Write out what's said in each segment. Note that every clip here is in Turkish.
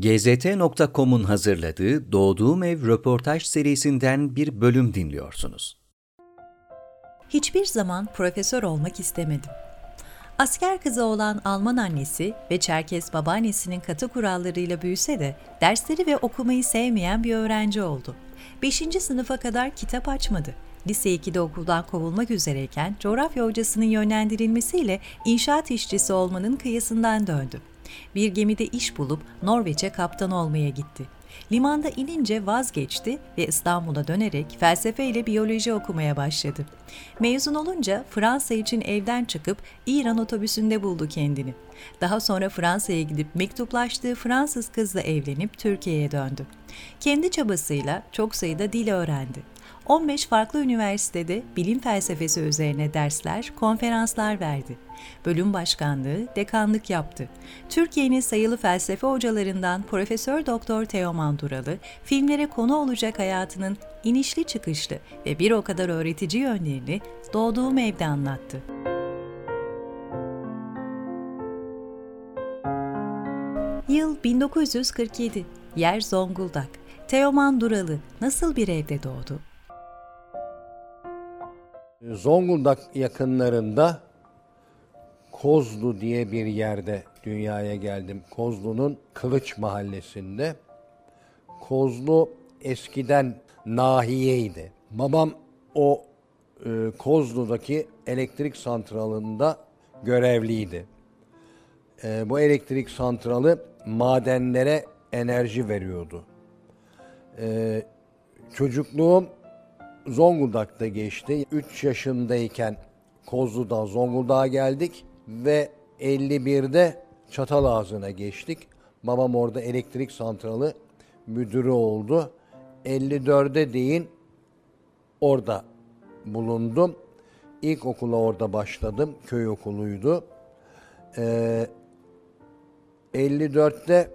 GZT.com'un hazırladığı Doğduğum Ev röportaj serisinden bir bölüm dinliyorsunuz. Hiçbir zaman profesör olmak istemedim. Asker kızı olan Alman annesi ve Çerkes babaannesinin katı kurallarıyla büyüse de dersleri ve okumayı sevmeyen bir öğrenci oldu. 5. sınıfa kadar kitap açmadı. Lise 2'de okuldan kovulmak üzereyken coğrafya hocasının yönlendirilmesiyle inşaat işçisi olmanın kıyısından döndü. Bir gemide iş bulup Norveç'e kaptan olmaya gitti. Limanda inince vazgeçti ve İstanbul'a dönerek felsefe ile biyoloji okumaya başladı. Mezun olunca Fransa için evden çıkıp İran otobüsünde buldu kendini. Daha sonra Fransa'ya gidip mektuplaştığı Fransız kızla evlenip Türkiye'ye döndü. Kendi çabasıyla çok sayıda dil öğrendi. 15 farklı üniversitede bilim felsefesi üzerine dersler, konferanslar verdi. Bölüm başkanlığı, dekanlık yaptı. Türkiye'nin sayılı felsefe hocalarından Profesör Doktor Teoman Duralı, filmlere konu olacak hayatının inişli çıkışlı ve bir o kadar öğretici yönlerini doğduğum evde anlattı. Yıl 1947. Yer Zonguldak. Teoman Duralı nasıl bir evde doğdu? Zonguldak yakınlarında Kozlu diye bir yerde dünyaya geldim. Kozlu'nun Kılıç mahallesinde. Kozlu eskiden nahiyeydi. Babam o e, Kozlu'daki elektrik santralında görevliydi. E, bu elektrik santralı madenlere enerji veriyordu. E, çocukluğum Zonguldak'ta geçti. 3 yaşındayken Kozlu'dan Zonguldak'a geldik ve 51'de Çatalazı'na geçtik. Babam orada elektrik santralı müdürü oldu. 54'de deyin orada bulundum. İlk okula orada başladım. Köy okuluydu. Ee, 54'te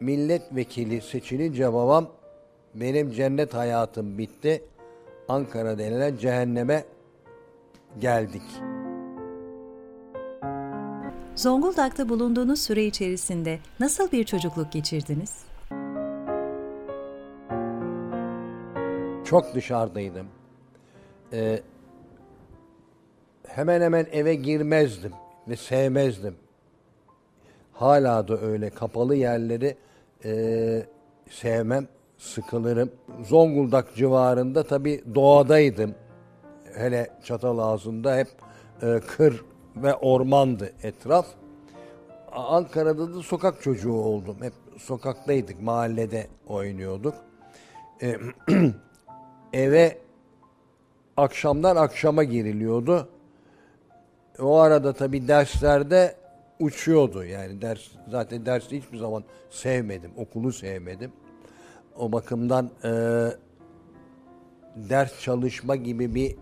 milletvekili seçilince babam benim cennet hayatım bitti. Ankara denilen cehenneme geldik. Zonguldak'ta bulunduğunuz süre içerisinde nasıl bir çocukluk geçirdiniz? Çok dışarıdaydım. Ee, hemen hemen eve girmezdim ve sevmezdim. Hala da öyle kapalı yerleri e, sevmem sıkılırım. Zonguldak civarında tabii doğadaydım. Hele Çatalazı'nda hep e, kır ve ormandı etraf. Ankara'da da sokak çocuğu oldum. Hep sokaktaydık, mahallede oynuyorduk. E, eve akşamdan akşama giriliyordu. O arada tabii derslerde uçuyordu. Yani ders zaten dersi hiçbir zaman sevmedim, okulu sevmedim. O bakımdan e, ders çalışma gibi bir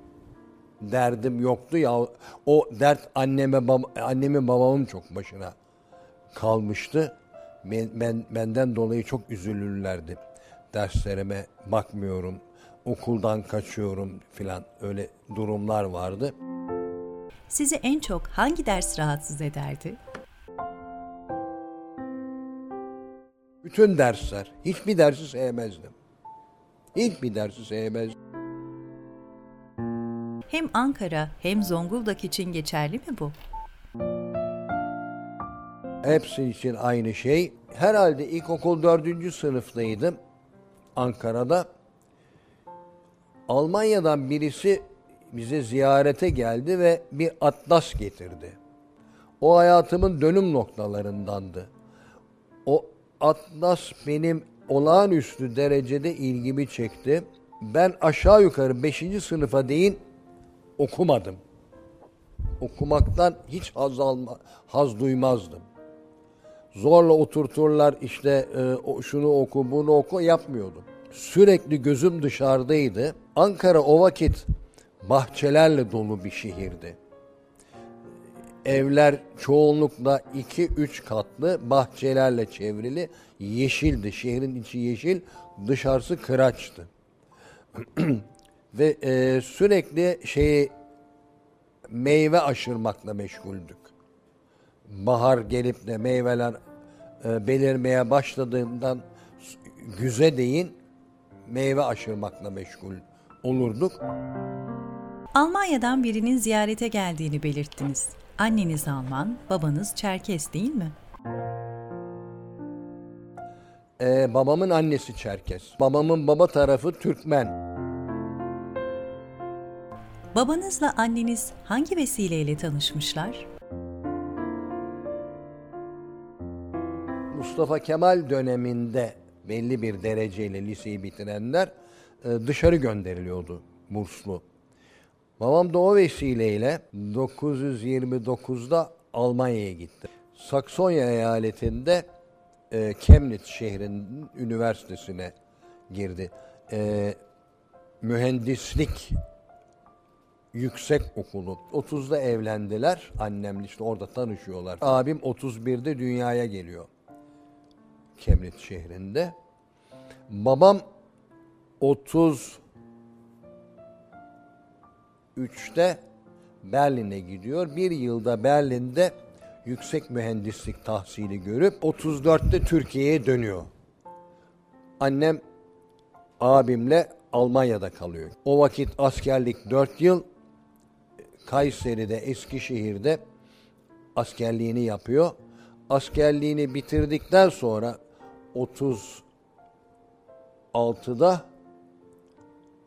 derdim yoktu ya. O dert anneme bab annemin babamın çok başına kalmıştı. Ben, ben benden dolayı çok üzülürlerdi. Derslerime bakmıyorum, okuldan kaçıyorum filan öyle durumlar vardı. Sizi en çok hangi ders rahatsız ederdi? Bütün dersler. Hiçbir dersi sevmezdim. Hiçbir dersi sevmezdim. Hem Ankara hem Zonguldak için geçerli mi bu? Hepsi için aynı şey. Herhalde ilkokul dördüncü sınıftaydım Ankara'da. Almanya'dan birisi bize ziyarete geldi ve bir atlas getirdi. O hayatımın dönüm noktalarındandı. Atlas benim olağanüstü derecede ilgimi çekti. Ben aşağı yukarı 5. sınıfa değin okumadım. Okumaktan hiç haz, alma, haz duymazdım. Zorla oturturlar işte e, şunu oku bunu oku yapmıyordum. Sürekli gözüm dışarıdaydı. Ankara o vakit bahçelerle dolu bir şehirdi evler çoğunlukla 2-3 katlı bahçelerle çevrili yeşildi. Şehrin içi yeşil, dışarısı kıraçtı. Ve e, sürekli şeyi meyve aşırmakla meşguldük. Bahar gelip de meyveler e, belirmeye başladığından güze değin meyve aşırmakla meşgul olurduk. Almanya'dan birinin ziyarete geldiğini belirttiniz. Anneniz Alman, babanız Çerkes değil mi? Ee, babamın annesi Çerkes. Babamın baba tarafı Türkmen. Babanızla anneniz hangi vesileyle tanışmışlar? Mustafa Kemal döneminde belli bir dereceyle liseyi bitirenler e, dışarı gönderiliyordu burslu. Babam da o vesileyle 929'da Almanya'ya gitti. Saksonya eyaletinde e, Chemnitz şehrinin üniversitesine girdi. E, mühendislik yüksek okulu. 30'da evlendiler. Annemle işte orada tanışıyorlar. Abim 31'de dünyaya geliyor. Chemnitz şehrinde. Babam 30 3'te Berlin'e gidiyor. Bir yılda Berlin'de yüksek mühendislik tahsili görüp 34'te Türkiye'ye dönüyor. Annem abimle Almanya'da kalıyor. O vakit askerlik 4 yıl Kayseri'de, Eskişehir'de askerliğini yapıyor. Askerliğini bitirdikten sonra 36'da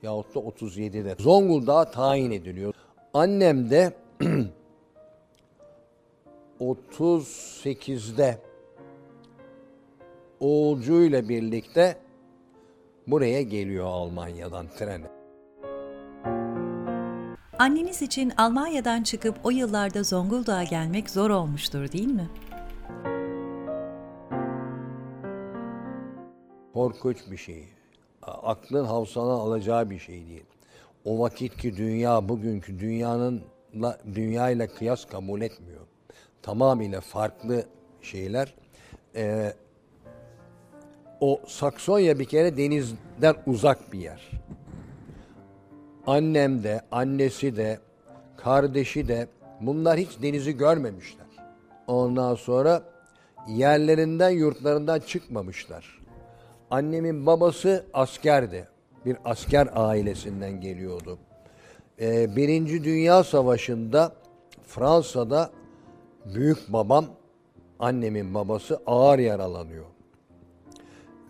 yahut da 37'de Zonguldak'a tayin ediliyor. Annem de 38'de Oğulcu ile birlikte buraya geliyor Almanya'dan trene. Anneniz için Almanya'dan çıkıp o yıllarda Zonguldak'a gelmek zor olmuştur değil mi? Korkunç bir şey. Aklın havsana alacağı bir şey değil. O vakitki dünya bugünkü dünyanın dünya ile kıyas kabul etmiyor. Tamamıyla farklı şeyler. Ee, o Saksonya bir kere denizden uzak bir yer. Annem de, annesi de, kardeşi de bunlar hiç denizi görmemişler. Ondan sonra yerlerinden, yurtlarından çıkmamışlar. Annemin babası askerdi. Bir asker ailesinden geliyordu. Ee, Birinci Dünya Savaşı'nda Fransa'da büyük babam, annemin babası ağır yaralanıyor.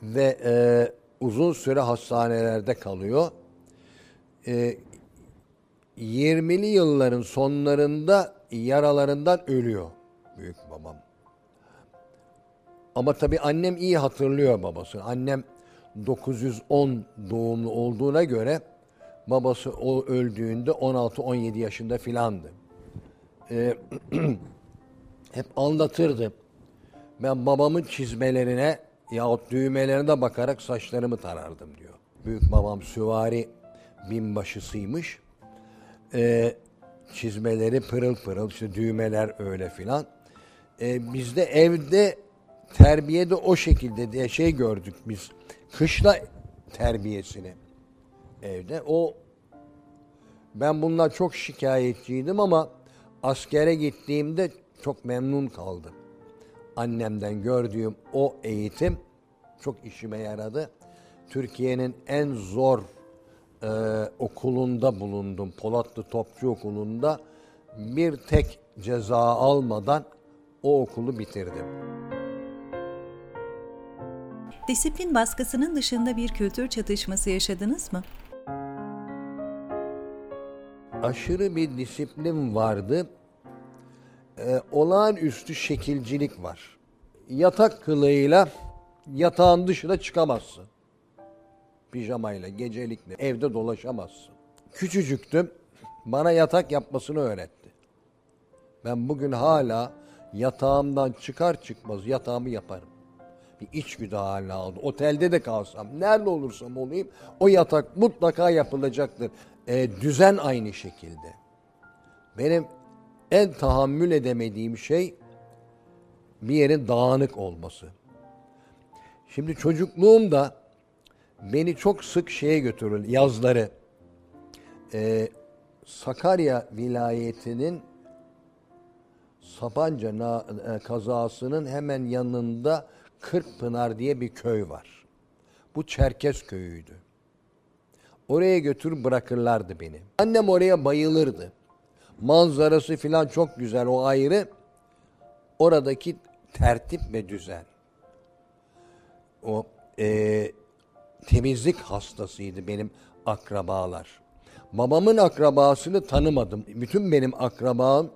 Ve e, uzun süre hastanelerde kalıyor. E, 20'li yılların sonlarında yaralarından ölüyor büyük babam. Ama tabii annem iyi hatırlıyor babasını. Annem 910 doğumlu olduğuna göre babası o öldüğünde 16-17 yaşında filandı. Ee, hep anlatırdı. Ben babamın çizmelerine yahut düğmelerine bakarak saçlarımı tarardım diyor. Büyük babam süvari binbaşısıymış. Ee, çizmeleri pırıl pırıl, işte düğmeler öyle filan. Ee, bizde evde terbiyede o şekilde diye şey gördük biz. Kışla terbiyesini evde. O ben bundan çok şikayetçiydim ama askere gittiğimde çok memnun kaldım. Annemden gördüğüm o eğitim çok işime yaradı. Türkiye'nin en zor e, okulunda bulundum. Polatlı Topçu Okulu'nda bir tek ceza almadan o okulu bitirdim. Disiplin baskısının dışında bir kültür çatışması yaşadınız mı? Aşırı bir disiplin vardı. Ee, olağanüstü şekilcilik var. Yatak kılığıyla yatağın dışına çıkamazsın. Pijamayla, gecelikle evde dolaşamazsın. Küçücüktüm. Bana yatak yapmasını öğretti. Ben bugün hala yatağımdan çıkar çıkmaz yatağımı yaparım bir içgüdü haline aldı. Otelde de kalsam, nerede olursam olayım o yatak mutlaka yapılacaktır. E, düzen aynı şekilde. Benim en tahammül edemediğim şey bir yerin dağınık olması. Şimdi çocukluğumda beni çok sık şeye götürür yazları. Ee, Sakarya vilayetinin Sapanca e, kazasının hemen yanında Kırkpınar diye bir köy var. Bu Çerkez köyüydü. Oraya götür bırakırlardı beni. Annem oraya bayılırdı. Manzarası filan çok güzel o ayrı. Oradaki tertip ve düzen. O e, temizlik hastasıydı benim akrabalar. Babamın akrabasını tanımadım. Bütün benim akrabam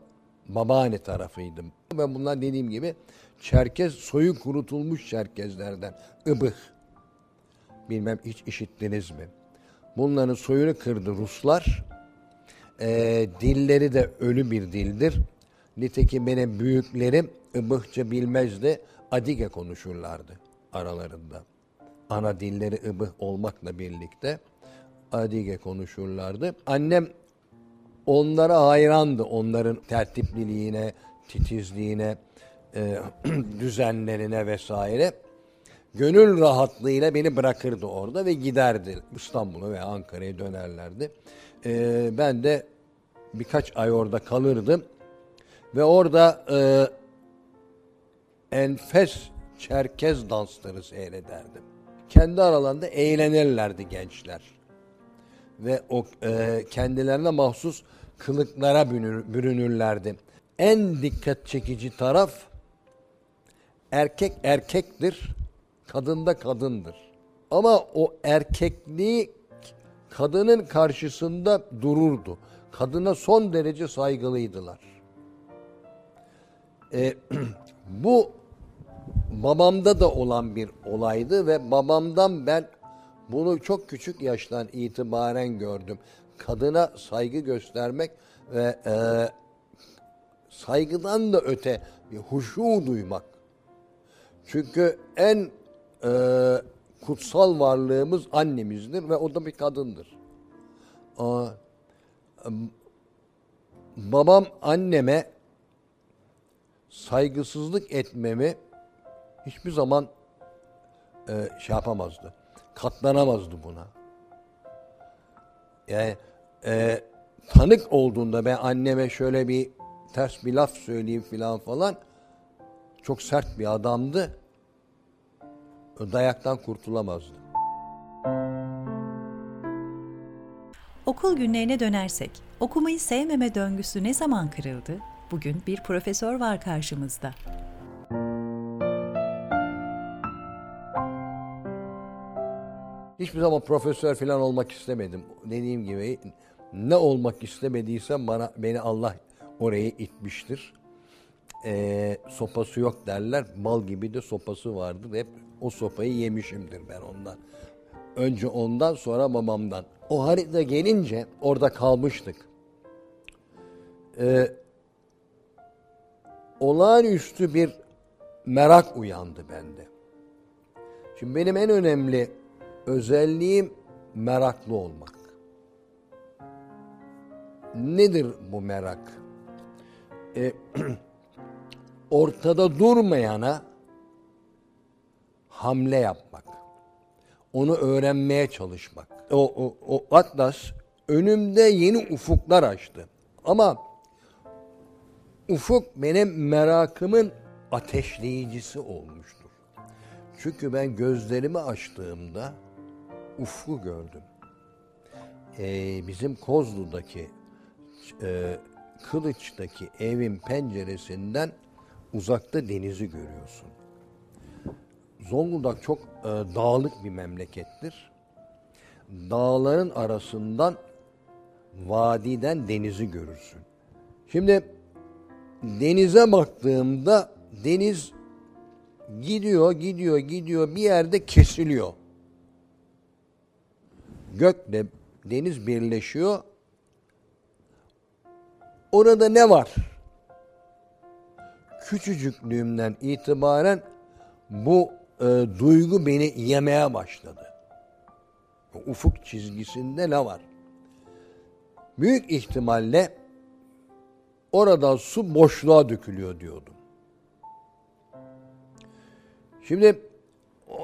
babaanne tarafıydım. Ve bunlar dediğim gibi Çerkez soyu kurutulmuş Çerkezlerden. Ibıh. Bilmem hiç işittiniz mi? Bunların soyunu kırdı Ruslar. Ee, dilleri de ölü bir dildir. Nitekim benim büyüklerim ıbıhça bilmezdi. Adige konuşurlardı aralarında. Ana dilleri ıbıh olmakla birlikte Adige konuşurlardı. Annem onlara hayrandı. Onların tertipliliğine, titizliğine, e, düzenlerine vesaire. Gönül rahatlığıyla beni bırakırdı orada ve giderdi. İstanbul'a veya Ankara'ya dönerlerdi. E, ben de birkaç ay orada kalırdım. Ve orada e, enfes Çerkez dansları seyrederdim. Kendi aralarında eğlenirlerdi gençler ve o e, kendilerine mahsus kılıklara bürünür- bürünürlerdi. En dikkat çekici taraf erkek erkektir, kadın da kadındır. Ama o erkekliği kadının karşısında dururdu. Kadına son derece saygılıydılar. E, bu babamda da olan bir olaydı ve babamdan ben bunu çok küçük yaştan itibaren gördüm. Kadına saygı göstermek ve e, saygıdan da öte bir huşu duymak. Çünkü en e, kutsal varlığımız annemizdir ve o da bir kadındır. Aa, babam anneme saygısızlık etmemi hiçbir zaman e, şey yapamazdı. Katlanamazdı buna. Yani e, tanık olduğunda ben anneme şöyle bir ters bir laf söyleyeyim filan falan çok sert bir adamdı. O Dayaktan kurtulamazdı. Okul günlerine dönersek, okumayı sevmeme döngüsü ne zaman kırıldı? Bugün bir profesör var karşımızda. Hiçbir zaman profesör falan olmak istemedim. Dediğim gibi ne olmak istemediysem bana beni Allah oraya itmiştir. Ee, sopası yok derler. Mal gibi de sopası vardır. Hep o sopayı yemişimdir ben ondan. Önce ondan sonra babamdan. O harita gelince orada kalmıştık. Ee, olağanüstü bir merak uyandı bende. Şimdi benim en önemli özelliğim meraklı olmak. Nedir bu merak? E, ortada durmayana hamle yapmak. Onu öğrenmeye çalışmak. O, o, o Atlas önümde yeni ufuklar açtı. Ama ufuk benim merakımın ateşleyicisi olmuştur. Çünkü ben gözlerimi açtığımda ufku gördüm. Ee, bizim Kozlu'daki e, Kılıç'taki evin penceresinden uzakta denizi görüyorsun. Zonguldak çok e, dağlık bir memlekettir. Dağların arasından vadiden denizi görürsün. Şimdi denize baktığımda deniz gidiyor, gidiyor, gidiyor bir yerde kesiliyor. Gökle deniz birleşiyor. Orada ne var? Küçücüklüğümden itibaren bu e, duygu beni yemeye başladı. Ufuk çizgisinde ne var? Büyük ihtimalle orada su boşluğa dökülüyor diyordum. Şimdi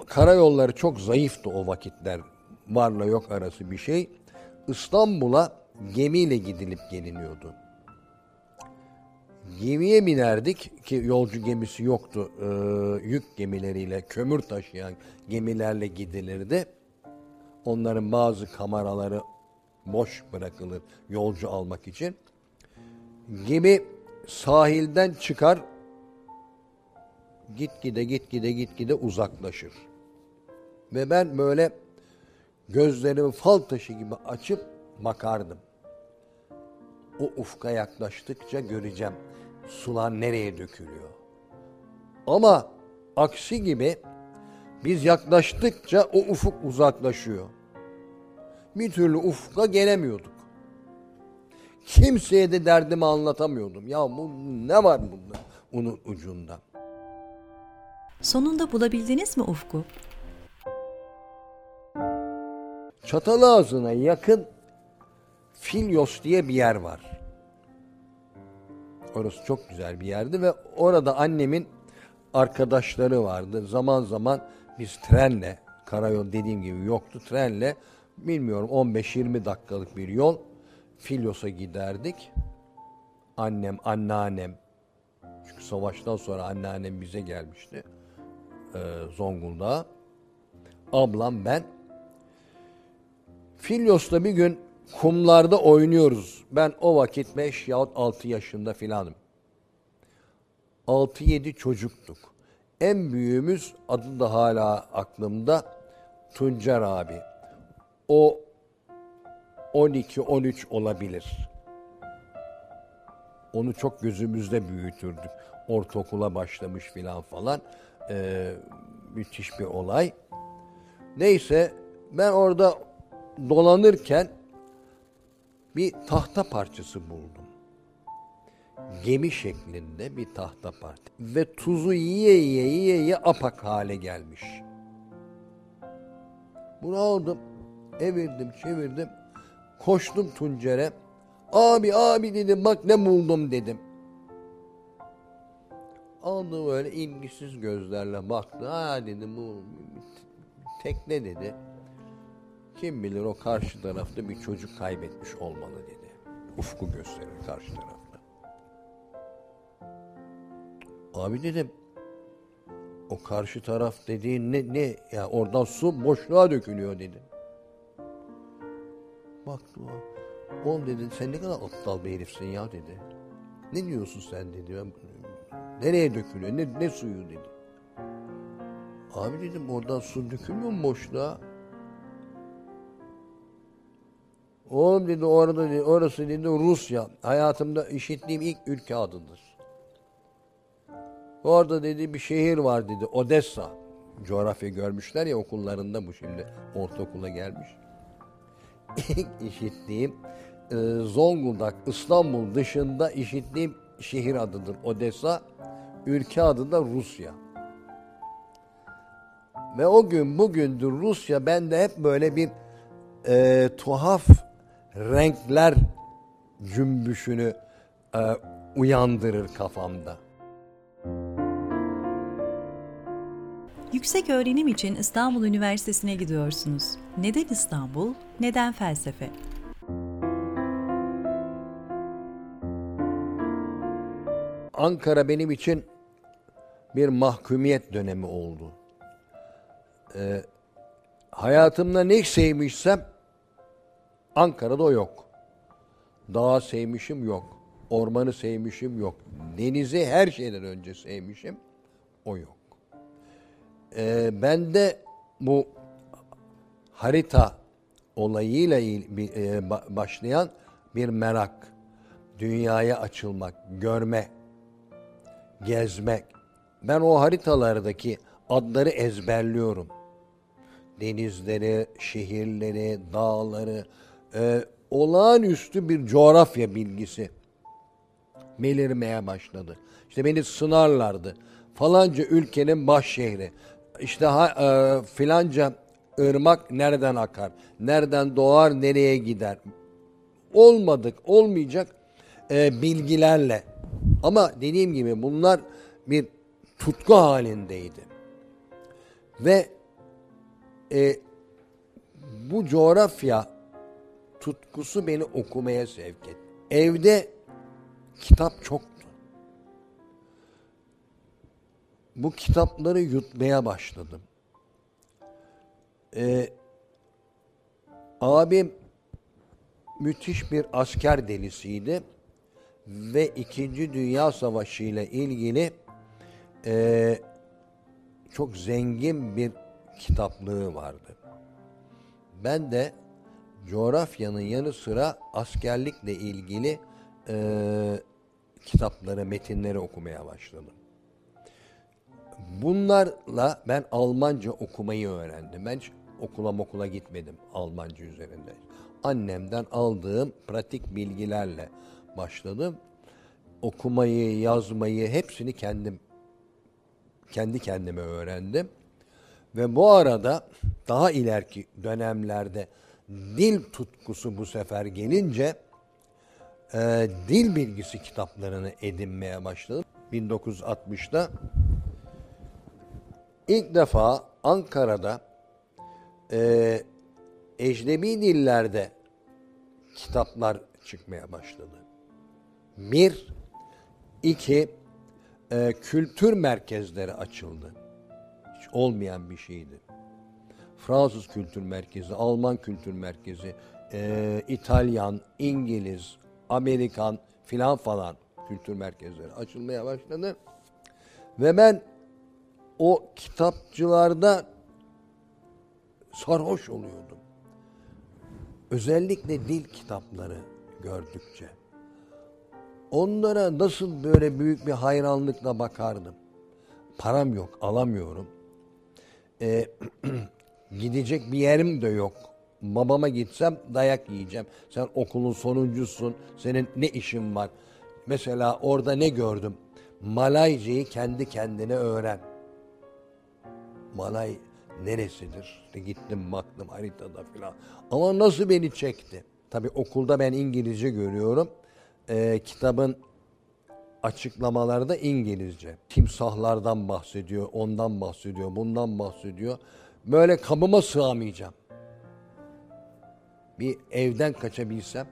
karayolları çok zayıftı o vakitler. Varla yok arası bir şey. İstanbul'a gemiyle gidilip geliniyordu. Gemiye binerdik ki yolcu gemisi yoktu. Ee, yük gemileriyle, kömür taşıyan gemilerle gidilirdi. Onların bazı kameraları boş bırakılır yolcu almak için. Gemi sahilden çıkar, gitgide gitgide gitgide uzaklaşır. Ve ben böyle gözlerimi fal taşı gibi açıp bakardım. O ufka yaklaştıkça göreceğim sular nereye dökülüyor. Ama aksi gibi biz yaklaştıkça o ufuk uzaklaşıyor. Bir türlü ufka gelemiyorduk. Kimseye de derdimi anlatamıyordum. Ya bu ne var bunda? Onun ucunda. Sonunda bulabildiniz mi ufku? Çatalazı'na yakın Filyos diye bir yer var. Orası çok güzel bir yerdi ve orada annemin arkadaşları vardı. Zaman zaman biz trenle, karayol dediğim gibi yoktu, trenle bilmiyorum 15-20 dakikalık bir yol Filyos'a giderdik. Annem, anneannem, çünkü savaştan sonra anneannem bize gelmişti. Ee, Zonguldak'a. Ablam, ben. Filyos'ta bir gün kumlarda oynuyoruz. Ben o vakit 5 yahut 6 yaşında filanım. 6-7 çocuktuk. En büyüğümüz adı da hala aklımda Tuncer abi. O 12-13 olabilir. Onu çok gözümüzde büyütürdük. Ortaokula başlamış filan falan. Ee, müthiş bir olay. Neyse ben orada dolanırken bir tahta parçası buldum. Gemi şeklinde bir tahta parça. Ve tuzu yiye yiye yiye yiye apak hale gelmiş. Bunu aldım, evirdim, çevirdim. Koştum Tuncer'e. Abi abi dedim bak ne buldum dedim. Aldı böyle ilgisiz gözlerle baktı. Ha dedim bu tekne dedi. Kim bilir o karşı tarafta bir çocuk kaybetmiş olmalı dedi. Ufku gösterir karşı tarafta. Abi dedim o karşı taraf dediğin ne, ne? Ya oradan su boşluğa dökülüyor dedi. Baktı o. Oğlum dedi sen ne kadar aptal bir herifsin ya dedi. Ne diyorsun sen dedi. Ben, nereye dökülüyor? Ne, ne suyu dedi. Abi dedim oradan su dökülmüyor mu boşluğa? Oğlum dedi orada dedi, orası dedi Rusya. Hayatımda işittiğim ilk ülke adıdır. Orada dedi bir şehir var dedi Odessa. Coğrafya görmüşler ya okullarında bu şimdi ortaokula gelmiş. İlk işittiğim e, Zonguldak, İstanbul dışında işittiğim şehir adıdır Odessa. Ülke adı da Rusya. Ve o gün bugündür Rusya bende hep böyle bir e, tuhaf renkler cümbüşünü e, uyandırır kafamda. Yüksek öğrenim için İstanbul Üniversitesi'ne gidiyorsunuz. Neden İstanbul? Neden felsefe? Ankara benim için bir mahkumiyet dönemi oldu. Ee, hayatımda ne sevmişsem Ankara'da o yok. Dağı sevmişim yok. Ormanı sevmişim yok. Denizi her şeyden önce sevmişim. O yok. Ee, ben de bu harita olayıyla e, ba- başlayan bir merak, dünyaya açılmak, görme, gezmek. Ben o haritalardaki adları ezberliyorum. Denizleri, şehirleri, dağları, e, olağanüstü bir coğrafya bilgisi belirmeye başladı. İşte beni sınarlardı. Falanca ülkenin baş şehri. İşte ha, e, filanca ırmak nereden akar? Nereden doğar, nereye gider? Olmadık, olmayacak e, bilgilerle. Ama dediğim gibi bunlar bir tutku halindeydi. Ve e, bu coğrafya tutkusu beni okumaya sevk etti. Evde kitap çoktu. bu kitapları yutmaya başladım. Ee, abim müthiş bir asker delisiydi ve İkinci Dünya Savaşı ile ilgili e, çok zengin bir kitaplığı vardı. Ben de coğrafyanın yanı sıra askerlikle ilgili e, kitapları, metinleri okumaya başladım. Bunlarla ben Almanca okumayı öğrendim. Ben hiç okula okula gitmedim Almanca üzerinde. Annemden aldığım pratik bilgilerle başladım. Okumayı, yazmayı hepsini kendim kendi kendime öğrendim. Ve bu arada daha ileriki dönemlerde dil tutkusu bu sefer gelince e, dil bilgisi kitaplarını edinmeye başladım. 1960'da ilk defa Ankara'da e, ecnebi dillerde kitaplar çıkmaya başladı. Bir, iki, e, kültür merkezleri açıldı. Hiç olmayan bir şeydi. Fransız kültür merkezi, Alman kültür merkezi, e, İtalyan, İngiliz, Amerikan filan falan kültür merkezleri açılmaya başladı. Ve ben o kitapçılarda sarhoş oluyordum. Özellikle dil kitapları gördükçe. Onlara nasıl böyle büyük bir hayranlıkla bakardım. Param yok, alamıyorum. Ee, gidecek bir yerim de yok. Babama gitsem dayak yiyeceğim. Sen okulun sonuncusun, senin ne işin var? Mesela orada ne gördüm? Malaycayı kendi kendine öğren. Malay neresidir? Gittim baktım haritada filan. Ama nasıl beni çekti? Tabii okulda ben İngilizce görüyorum. Ee, kitabın açıklamaları da İngilizce. Timsahlardan bahsediyor, ondan bahsediyor, bundan bahsediyor. Böyle kabıma sığamayacağım. Bir evden kaçabilsem,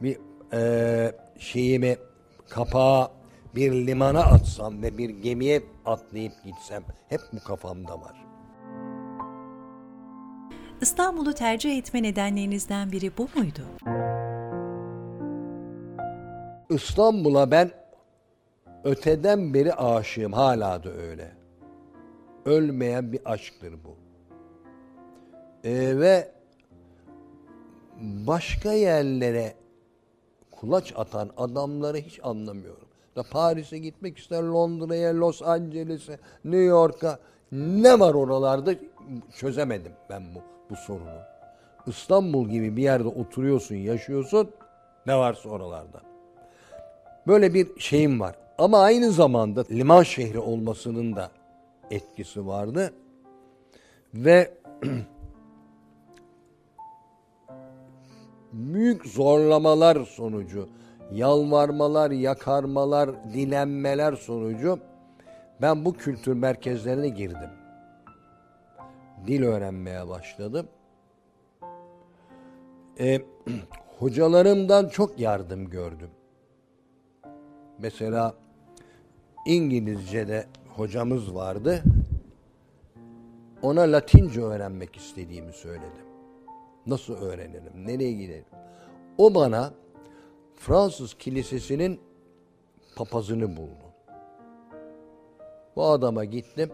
bir e, şeyimi kapağı bir limana atsam ve bir gemiye atlayıp gitsem hep bu kafamda var. İstanbul'u tercih etme nedenlerinizden biri bu muydu? İstanbul'a ben öteden beri aşığım. Hala da öyle. Ölmeyen bir aşktır bu. Ee, ve başka yerlere kulaç atan adamları hiç anlamıyorum. Da Paris'e gitmek ister, Londra'ya, Los Angeles'e, New York'a ne var oralarda çözemedim ben bu, bu sorunu. İstanbul gibi bir yerde oturuyorsun, yaşıyorsun, ne varsa oralarda. Böyle bir şeyim var. Ama aynı zamanda liman şehri olmasının da etkisi vardı. Ve büyük zorlamalar sonucu, yalvarmalar, yakarmalar, dilenmeler sonucu ben bu kültür merkezlerine girdim. Dil öğrenmeye başladım. E, hocalarımdan çok yardım gördüm. Mesela İngilizce'de hocamız vardı. Ona Latince öğrenmek istediğimi söyledim. Nasıl öğrenirim? Nereye gidelim? O bana Fransız kilisesinin papazını buldu. Bu adama gittim.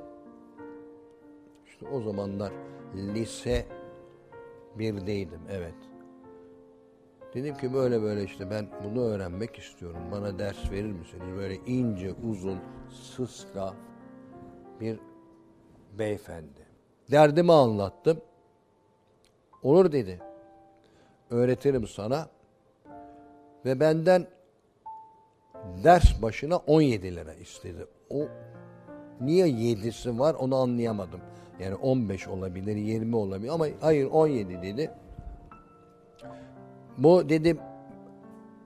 İşte o zamanlar lise birdeydim, evet. Dedim ki böyle böyle işte ben bunu öğrenmek istiyorum. Bana ders verir misiniz? Böyle ince, uzun, sıska bir beyefendi. Derdimi anlattım. Olur dedi. Öğretirim sana. Ve benden ders başına 17 lira istedi. O niye 7'si var onu anlayamadım. Yani 15 olabilir, 20 olabilir ama hayır 17 dedi. Bu dedi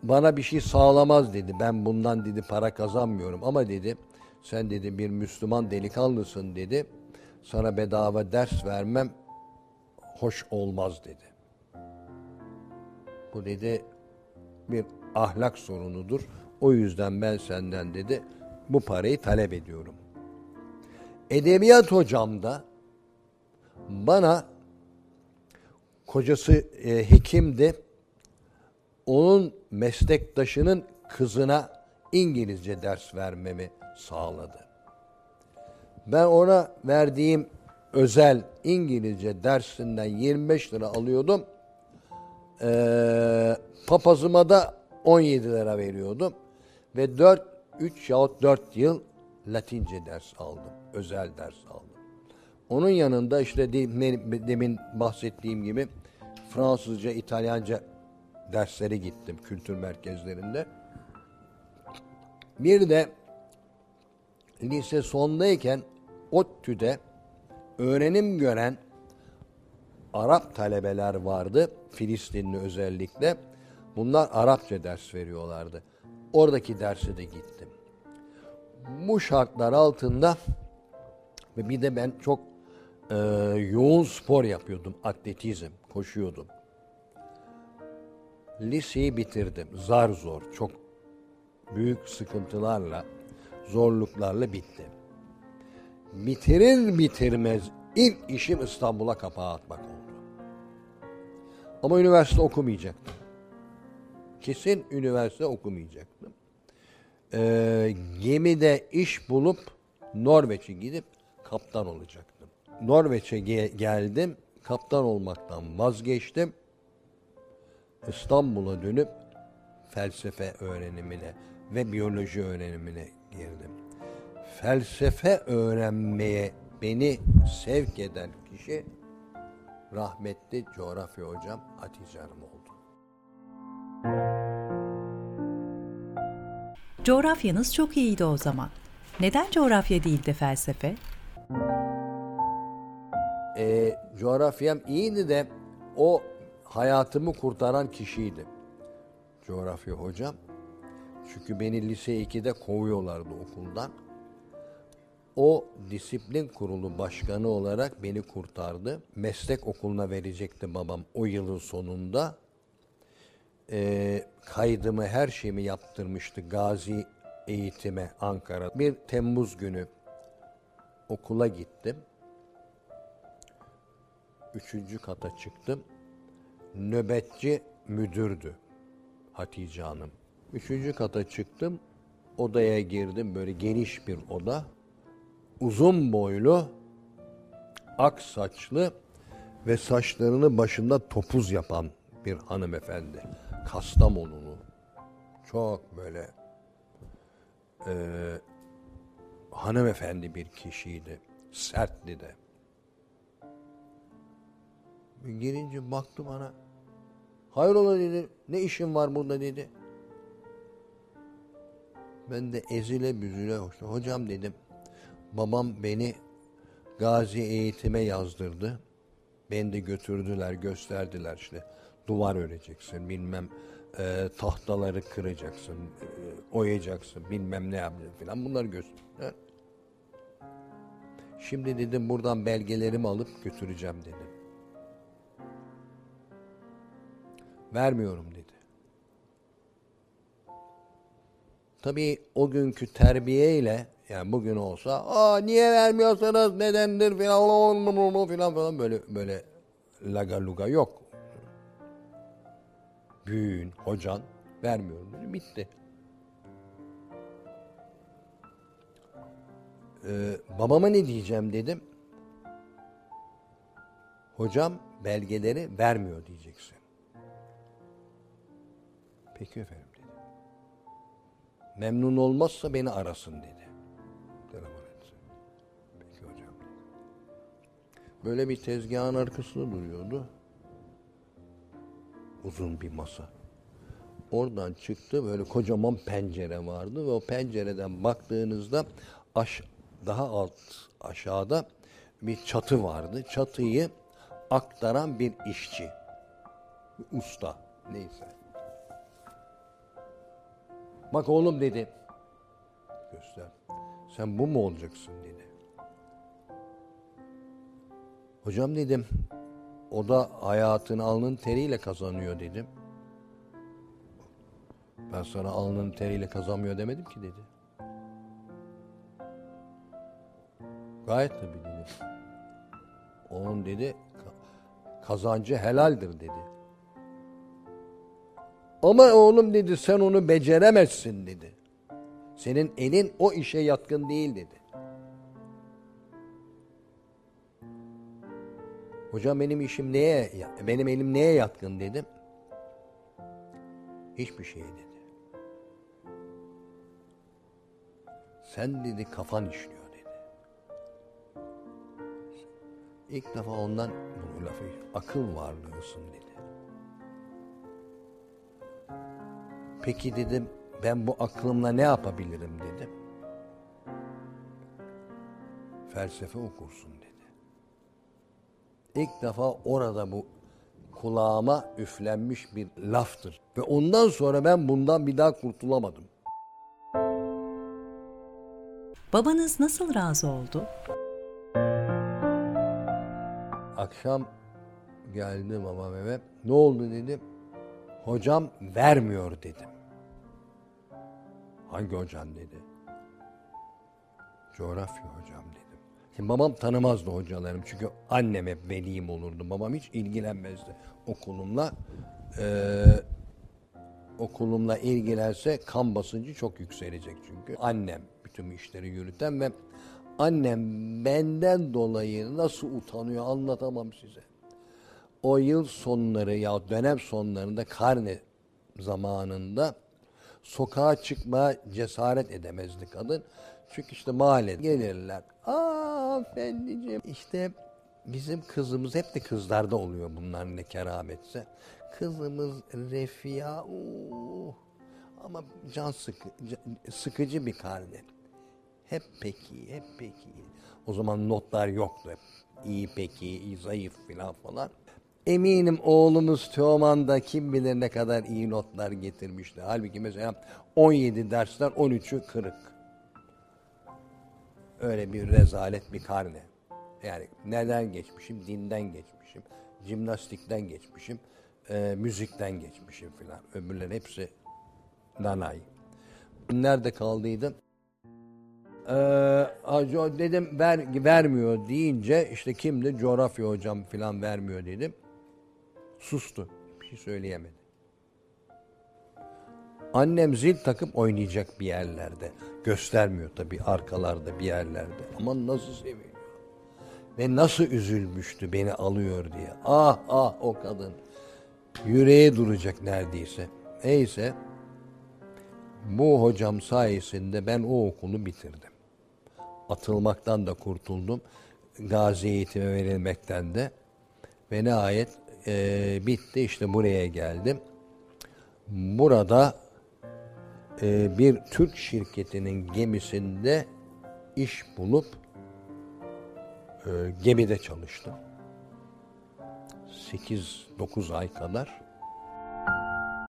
bana bir şey sağlamaz dedi. Ben bundan dedi para kazanmıyorum ama dedi sen dedi bir Müslüman delikanlısın dedi. Sana bedava ders vermem hoş olmaz dedi. Bu dedi bir ahlak sorunudur. O yüzden ben senden dedi bu parayı talep ediyorum. Edebiyat hocam da bana kocası e, hekimdi. Onun meslektaşının kızına İngilizce ders vermemi sağladı. Ben ona verdiğim özel İngilizce dersinden 25 lira alıyordum. Ee, papazıma da 17 lira veriyordum. Ve 4, 3 yahut 4 yıl Latince ders aldım. Özel ders aldım. Onun yanında işte demin bahsettiğim gibi Fransızca, İtalyanca dersleri gittim kültür merkezlerinde. Bir de lise sondayken ODTÜ'de öğrenim gören Arap talebeler vardı. Filistinli özellikle. Bunlar Arapça ders veriyorlardı. Oradaki derse de gittim. Bu şartlar altında ve bir de ben çok e, yoğun spor yapıyordum. Atletizm, koşuyordum. Liseyi bitirdim. Zar zor, çok büyük sıkıntılarla, zorluklarla bitti. Bitirir bitirmez ilk işim İstanbul'a kapağı atmak oldu. Ama üniversite okumayacaktım. Kesin üniversite okumayacaktım. Ee, gemide iş bulup Norveç'e gidip kaptan olacaktım. Norveç'e ge- geldim, kaptan olmaktan vazgeçtim. İstanbul'a dönüp felsefe öğrenimine ve biyoloji öğrenimine girdim. Felsefe öğrenmeye beni sevk eden kişi rahmetli coğrafya hocam Hatice Hanım oldu. Coğrafyanız çok iyiydi o zaman. Neden coğrafya değil de felsefe? E, coğrafyam iyiydi de o hayatımı kurtaran kişiydi. Coğrafya hocam. Çünkü beni lise 2'de kovuyorlardı okuldan. O disiplin kurulu başkanı olarak beni kurtardı. Meslek okuluna verecekti babam o yılın sonunda. Ee, kaydımı her şeyimi yaptırmıştı Gazi eğitime Ankara. Bir Temmuz günü okula gittim. Üçüncü kata çıktım. Nöbetçi müdürdü Hatice Hanım. Üçüncü kata çıktım. Odaya girdim. Böyle geniş bir oda. Uzun boylu, ak saçlı ve saçlarını başında topuz yapan bir hanımefendi. Kastamonulu. Çok böyle e, hanımefendi bir kişiydi. Sertti de. Girince baktı bana. Hayrola dedi. Ne işin var burada dedi. Ben de ezile büzüle hoştu. Hocam dedim. Babam beni gazi eğitime yazdırdı. Beni de götürdüler, gösterdiler işte. Duvar öreceksin, bilmem e, tahtaları kıracaksın, e, oyacaksın, bilmem ne yapacaksın falan. Bunları gösterdiler. Şimdi dedim buradan belgelerimi alıp götüreceğim dedim. Vermiyorum dedi. Tabii o günkü terbiyeyle yani bugün olsa aa niye vermiyorsanız nedendir filan filan falan böyle böyle laga luga yok. Büyüğün, hocan vermiyorum. Bitti. Ee, babama ne diyeceğim dedim. Hocam belgeleri vermiyor diyeceksin. Peki efendim. Memnun olmazsa beni arasın dedi. Telefon etsin. Peki hocam. Böyle bir tezgahın arkasında duruyordu. Uzun bir masa. Oradan çıktı böyle kocaman pencere vardı ve o pencereden baktığınızda aş daha alt aşağıda bir çatı vardı. Çatıyı aktaran bir işçi. Bir usta neyse. Bak oğlum dedi. Göster. Sen bu mu olacaksın dedi. Hocam dedim. O da hayatını alnın teriyle kazanıyor dedim. Ben sana alnın teriyle kazanmıyor demedim ki dedi. Gayet tabii dedi. Onun dedi ka- kazancı helaldir dedi. Ama oğlum dedi sen onu beceremezsin dedi. Senin elin o işe yatkın değil dedi. Hocam benim işim neye, benim elim neye yatkın dedim. Hiçbir şeye dedi. Sen dedi kafan işliyor dedi. İlk defa ondan bu lafı akıl varlığısın dedi. Peki dedim ben bu aklımla ne yapabilirim dedim. Felsefe okursun dedi. İlk defa orada bu kulağıma üflenmiş bir laftır. Ve ondan sonra ben bundan bir daha kurtulamadım. Babanız nasıl razı oldu? Akşam geldi babam eve. Ne oldu dedim. Hocam vermiyor dedim. Hangi hocam dedi. Coğrafya hocam dedim. Şimdi babam tanımazdı hocalarım çünkü annem hep velim olurdu. Babam hiç ilgilenmezdi okulumla. Ee, okulumla ilgilense kan basıncı çok yükselecek çünkü. Annem bütün işleri yürüten ve annem benden dolayı nasıl utanıyor anlatamam size. O yıl sonları ya dönem sonlarında karne zamanında sokağa çıkmaya cesaret edemezdi kadın. Çünkü işte mahalle gelirler. Aa efendiciğim işte bizim kızımız hep de kızlarda oluyor bunlar ne kerametse. Kızımız Refia uh, ama can sıkı, sıkıcı bir karne. Hep peki, hep peki. O zaman notlar yoktu. İyi peki, iyi zayıf filan falan. Eminim oğlumuz Teoman da kim bilir ne kadar iyi notlar getirmişti. Halbuki mesela 17 dersler 13'ü kırık. Öyle bir rezalet bir karne. Yani neden geçmişim? Dinden geçmişim. Jimnastikten geçmişim. e, müzikten geçmişim filan. Öbürleri hepsi nanay. Nerede kaldıydım? Ee, dedim ver, vermiyor deyince işte kimdi? Coğrafya hocam filan vermiyor dedim. Sustu. Bir şey söyleyemedi. Annem zil takıp oynayacak bir yerlerde. Göstermiyor tabii arkalarda bir yerlerde. Ama nasıl seviyor. Ve nasıl üzülmüştü beni alıyor diye. Ah ah o kadın. Yüreğe duracak neredeyse. Neyse. Bu hocam sayesinde ben o okulu bitirdim. Atılmaktan da kurtuldum. Gazi eğitime verilmekten de. Ve nihayet eee, bitti işte buraya geldim. Burada eee, bir Türk şirketinin gemisinde iş bulup eee, gemide çalıştım. 8-9 ay kadar.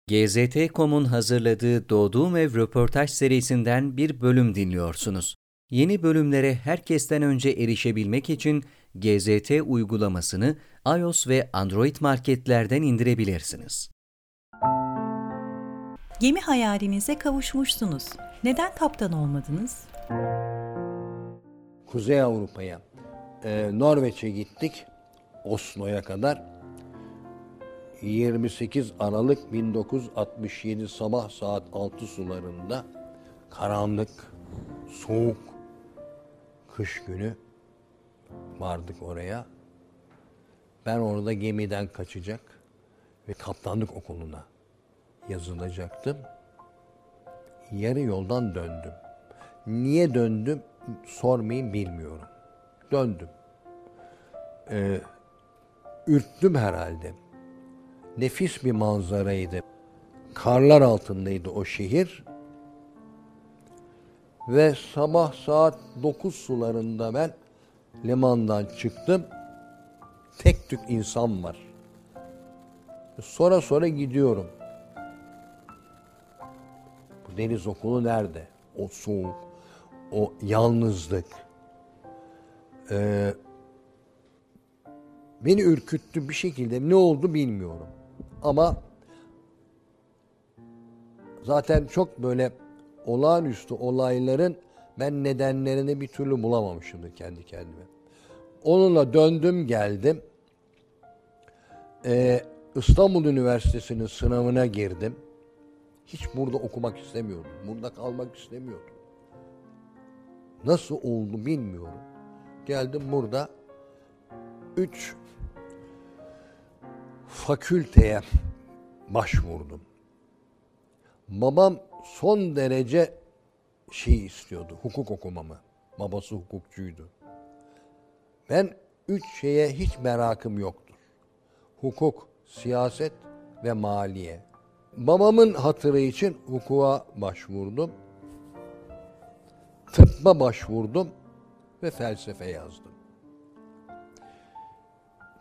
GZT.com'un hazırladığı Doğduğum Ev röportaj serisinden bir bölüm dinliyorsunuz. Yeni bölümlere herkesten önce erişebilmek için GZT uygulamasını iOS ve Android marketlerden indirebilirsiniz. Gemi hayalinize kavuşmuşsunuz. Neden kaptan olmadınız? Kuzey Avrupa'ya, e, Norveç'e gittik. Oslo'ya kadar. 28 Aralık 1967 sabah saat 6 sularında karanlık, soğuk, kış günü vardık oraya. Ben orada gemiden kaçacak ve kaptanlık okuluna yazılacaktım. Yarı yoldan döndüm. Niye döndüm sormayın bilmiyorum. Döndüm. Ee, ürktüm herhalde. Nefis bir manzaraydı. Karlar altındaydı o şehir. Ve sabah saat 9 sularında ben limandan çıktım. Tek tük insan var. Sonra sonra gidiyorum. Bu deniz okulu nerede? O soğuk, o yalnızlık. Ee, beni ürküttü bir şekilde. Ne oldu bilmiyorum. Ama zaten çok böyle olağanüstü olayların Ben nedenlerini bir türlü bulamamışımdır kendi kendime. Onunla döndüm geldim. Ee, İstanbul Üniversitesi'nin sınavına girdim. Hiç burada okumak istemiyordum. Burada kalmak istemiyordum. Nasıl oldu bilmiyorum. Geldim burada üç fakülteye başvurdum. Babam son derece şey istiyordu, hukuk okumamı. Babası hukukçuydu. Ben üç şeye hiç merakım yoktur. Hukuk, siyaset ve maliye. Babamın hatırı için hukuka başvurdum. Tıbba başvurdum ve felsefe yazdım.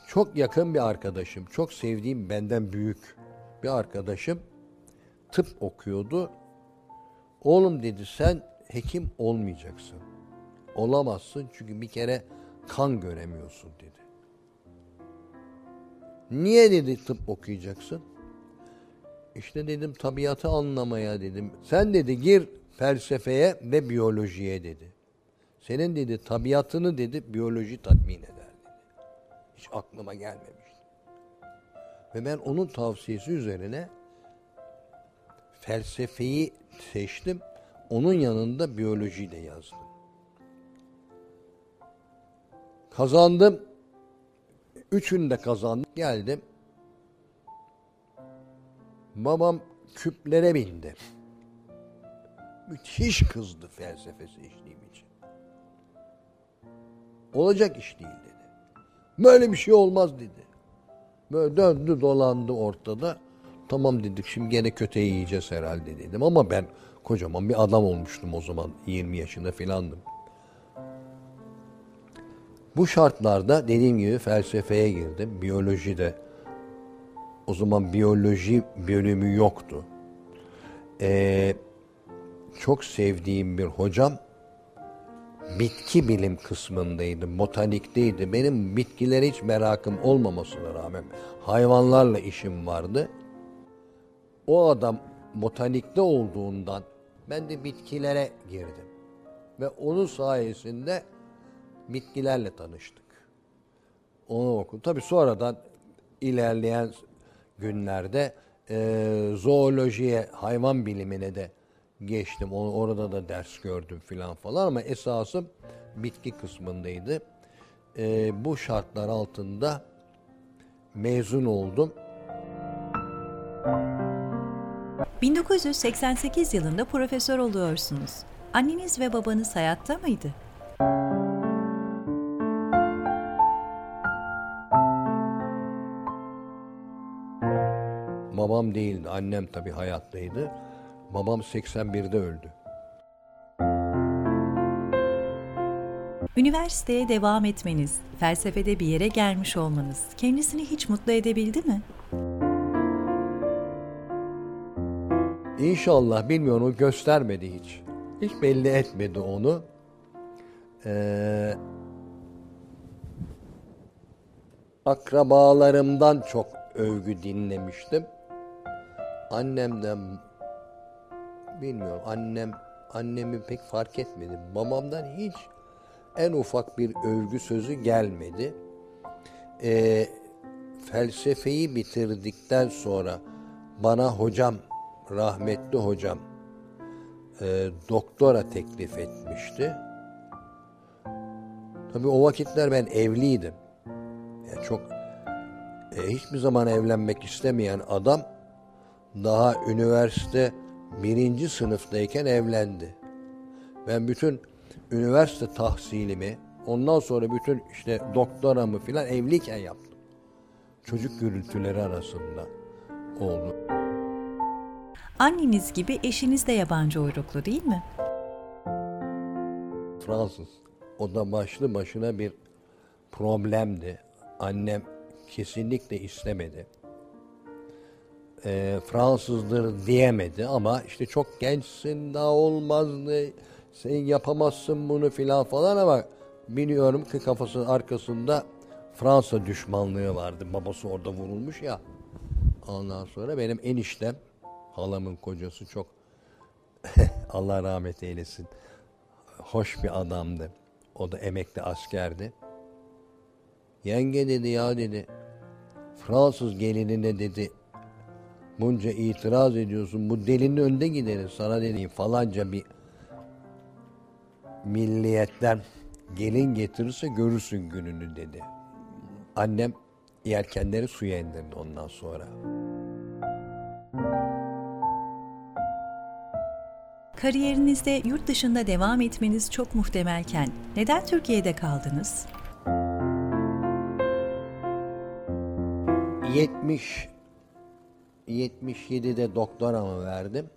Çok yakın bir arkadaşım, çok sevdiğim benden büyük bir arkadaşım tıp okuyordu. Oğlum dedi sen hekim olmayacaksın. Olamazsın çünkü bir kere kan göremiyorsun dedi. Niye dedi tıp okuyacaksın? İşte dedim tabiatı anlamaya dedim. Sen dedi gir felsefeye ve biyolojiye dedi. Senin dedi tabiatını dedi biyoloji tatmin eder dedi. Hiç aklıma gelmemişti. Ve ben onun tavsiyesi üzerine felsefeyi seçtim. Onun yanında biyolojiyi de yazdım. Kazandım. Üçünü de kazandım. Geldim. Babam küplere bindi. Müthiş kızdı felsefe seçtiğim için. Olacak iş değil dedi. Böyle bir şey olmaz dedi. Böyle döndü dolandı ortada. Tamam dedik şimdi gene köteyi yiyeceğiz herhalde dedim. Ama ben kocaman bir adam olmuştum o zaman. 20 yaşında filandım. Bu şartlarda dediğim gibi felsefeye girdim. Biyolojide o zaman biyoloji bölümü yoktu. Ee, çok sevdiğim bir hocam bitki bilim kısmındaydı, botanikteydi. Benim bitkilere hiç merakım olmamasına rağmen hayvanlarla işim vardı. O adam botanikte olduğundan ben de bitkilere girdim. Ve onun sayesinde bitkilerle tanıştık. Onu okudum. Tabii sonradan ilerleyen günlerde e, zoolojiye, hayvan bilimine de geçtim. Onu, orada da ders gördüm filan falan ama esasım bitki kısmındaydı. E, bu şartlar altında mezun oldum. 1988 yılında profesör oluyorsunuz. Anneniz ve babanız hayatta mıydı? Babam değildi, annem tabii hayattaydı. Babam 81'de öldü. Üniversiteye devam etmeniz, felsefede bir yere gelmiş olmanız kendisini hiç mutlu edebildi mi? İnşallah bilmiyorum göstermedi hiç. Hiç belli etmedi onu. Ee, akrabalarımdan çok övgü dinlemiştim. Annemden bilmiyorum annem annemi pek fark etmedi. Babamdan hiç en ufak bir övgü sözü gelmedi. Ee, felsefeyi bitirdikten sonra bana hocam, rahmetli hocam e, doktora teklif etmişti. Tabii o vakitler ben evliydim. Yani çok e, hiçbir zaman evlenmek istemeyen adam daha üniversite birinci sınıftayken evlendi. Ben bütün üniversite tahsilimi ondan sonra bütün işte doktoramı filan evliyken yaptım. Çocuk gürültüleri arasında oldu. Anneniz gibi eşiniz de yabancı uyruklu değil mi? Fransız. O da başlı başına bir problemdi. Annem kesinlikle istemedi. E, Fransızdır diyemedi ama işte çok gençsin daha olmazdı sen yapamazsın bunu filan falan ama biliyorum ki kafasının arkasında Fransa düşmanlığı vardı. Babası orada vurulmuş ya. Ondan sonra benim eniştem halamın kocası çok Allah rahmet eylesin. hoş bir adamdı. O da emekli askerdi. Yenge dedi ya dedi. Fransız gelinine dedi. Bunca itiraz ediyorsun. Bu delinin önde gideriz. Sana dedi falanca bir milliyetten gelin getirirse görürsün gününü dedi. Annem yelkenleri suya indirdi ondan sonra. Kariyerinizde yurt dışında devam etmeniz çok muhtemelken neden Türkiye'de kaldınız? 70 77'de doktoramı verdim.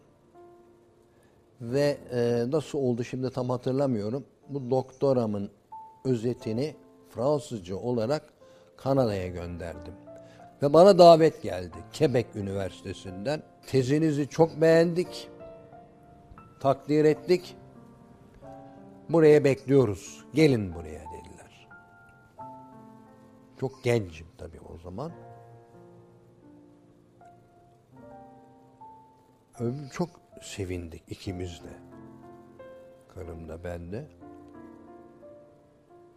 Ve e, nasıl oldu şimdi tam hatırlamıyorum. Bu doktoramın özetini Fransızca olarak Kanada'ya gönderdim. Ve bana davet geldi Quebec Üniversitesi'nden. Tezinizi çok beğendik. Takdir ettik. Buraya bekliyoruz. Gelin buraya dediler. Çok gencim tabii o zaman. Çok sevindik ikimiz de. Karım da ben de.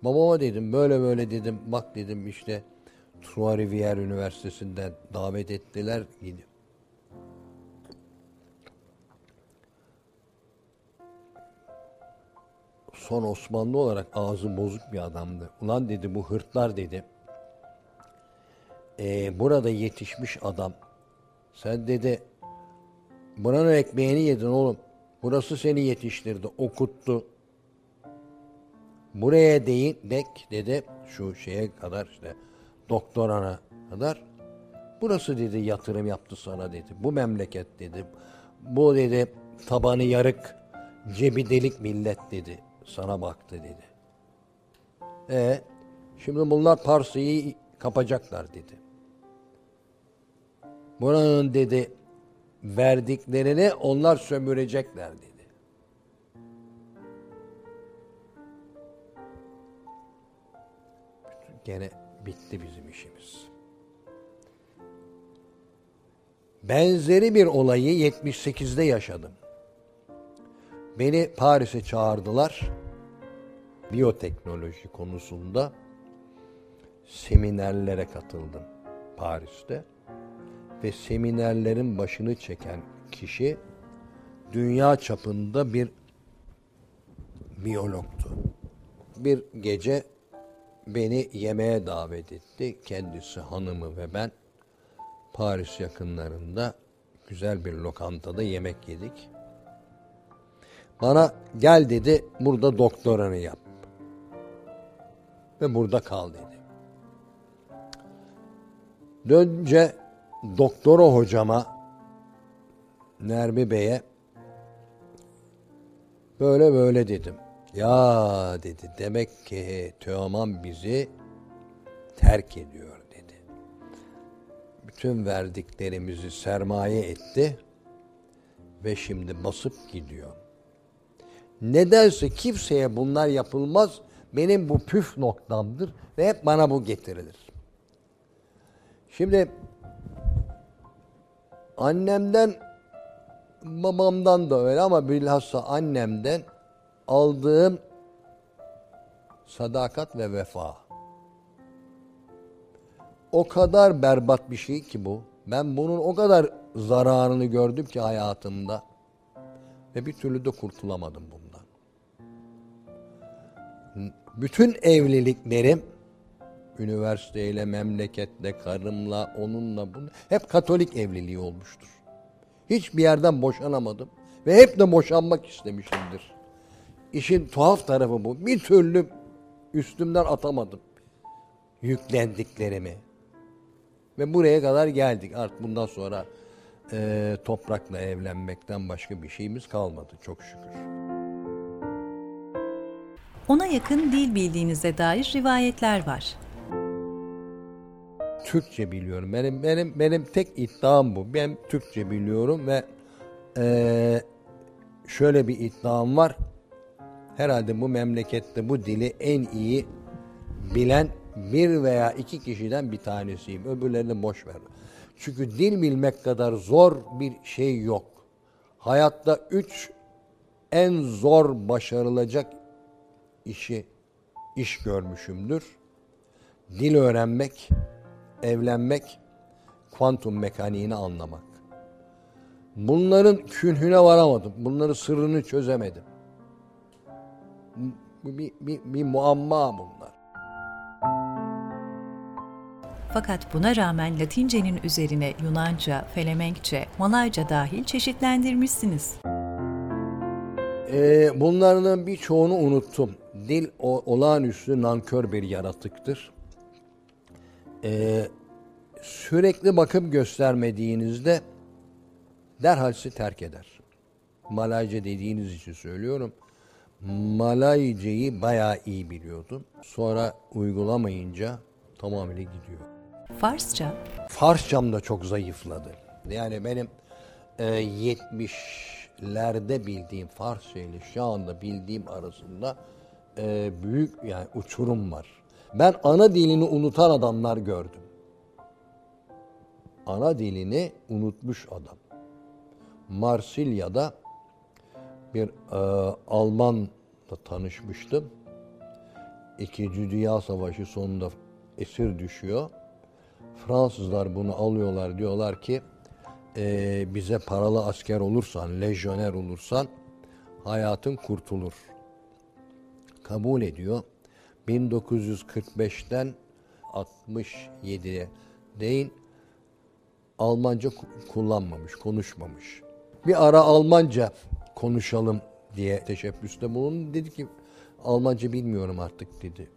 Babama dedim böyle böyle dedim bak dedim işte Trois Rivières Üniversitesi'nden davet ettiler. Gidip. Son Osmanlı olarak ağzı bozuk bir adamdı. Ulan dedi bu hırtlar dedi. Ee, burada yetişmiş adam. Sen dedi buranın ekmeğini yedin oğlum. Burası seni yetiştirdi, okuttu. Buraya değil, dek dedi şu şeye kadar işte doktorana kadar. Burası dedi yatırım yaptı sana dedi. Bu memleket dedi. Bu dedi tabanı yarık, cebi delik millet dedi. Sana baktı dedi. E şimdi bunlar Pars'ı kapacaklar dedi. Buranın dedi verdiklerini onlar sömürecekler dedi. Gene bitti bizim işimiz. Benzeri bir olayı 78'de yaşadım. Beni Paris'e çağırdılar. Biyoteknoloji konusunda seminerlere katıldım Paris'te ve seminerlerin başını çeken kişi dünya çapında bir biyologtu. Bir gece beni yemeğe davet etti. Kendisi, hanımı ve ben Paris yakınlarında güzel bir lokantada yemek yedik. Bana gel dedi burada doktoranı yap. Ve burada kal dedi. Dönce doktora hocama Nermi Bey'e böyle böyle dedim. Ya dedi demek ki Teoman bizi terk ediyor dedi. Bütün verdiklerimizi sermaye etti ve şimdi basıp gidiyor. Nedense kimseye bunlar yapılmaz. Benim bu püf noktamdır ve hep bana bu getirilir. Şimdi annemden babamdan da öyle ama bilhassa annemden aldığım sadakat ve vefa. O kadar berbat bir şey ki bu. Ben bunun o kadar zararını gördüm ki hayatımda. Ve bir türlü de kurtulamadım bundan. Bütün evliliklerim üniversiteyle, memleketle, karımla, onunla, bunu hep Katolik evliliği olmuştur. Hiçbir yerden boşanamadım ve hep de boşanmak istemişimdir. İşin tuhaf tarafı bu. Bir türlü üstümden atamadım yüklendiklerimi. Ve buraya kadar geldik. Artık bundan sonra e, toprakla evlenmekten başka bir şeyimiz kalmadı çok şükür. Ona yakın dil bildiğinize dair rivayetler var. Türkçe biliyorum. Benim benim benim tek iddiam bu. Ben Türkçe biliyorum ve e, şöyle bir iddiam var. Herhalde bu memlekette bu dili en iyi bilen bir veya iki kişiden bir tanesiyim. Öbürlerini boş ver. Çünkü dil bilmek kadar zor bir şey yok. Hayatta üç en zor başarılacak işi iş görmüşümdür. Dil öğrenmek, evlenmek, kuantum mekaniğini anlamak. Bunların künhüne varamadım. Bunların sırrını çözemedim. Bu bir, bir, bir muamma bunlar. Fakat buna rağmen Latince'nin üzerine Yunanca, Felemenkçe, Malayca dahil çeşitlendirmişsiniz. Ee, bunlardan birçoğunu unuttum. Dil o, olağanüstü nankör bir yaratıktır. Ee, sürekli bakıp göstermediğinizde derhal sizi terk eder. Malayca dediğiniz için söylüyorum. Malayceyi bayağı iyi biliyordum. Sonra uygulamayınca tamamıyla gidiyor. Farsça, Farsçam da çok zayıfladı. Yani benim e, 70'lerde bildiğim Farsça ile şu anda bildiğim arasında e, büyük yani uçurum var. Ben ana dilini unutan adamlar gördüm. Ana dilini unutmuş adam. Marsilya'da bir e, Almanla tanışmıştım. İkinci Dünya Savaşı sonunda esir düşüyor. Fransızlar bunu alıyorlar diyorlar ki e, bize paralı asker olursan, lejyoner olursan hayatın kurtulur. Kabul ediyor. 1945'ten 67'ye değin Almanca ku- kullanmamış, konuşmamış. Bir ara Almanca konuşalım diye teşebbüste bulundu. Dedi ki Almanca bilmiyorum artık dedi.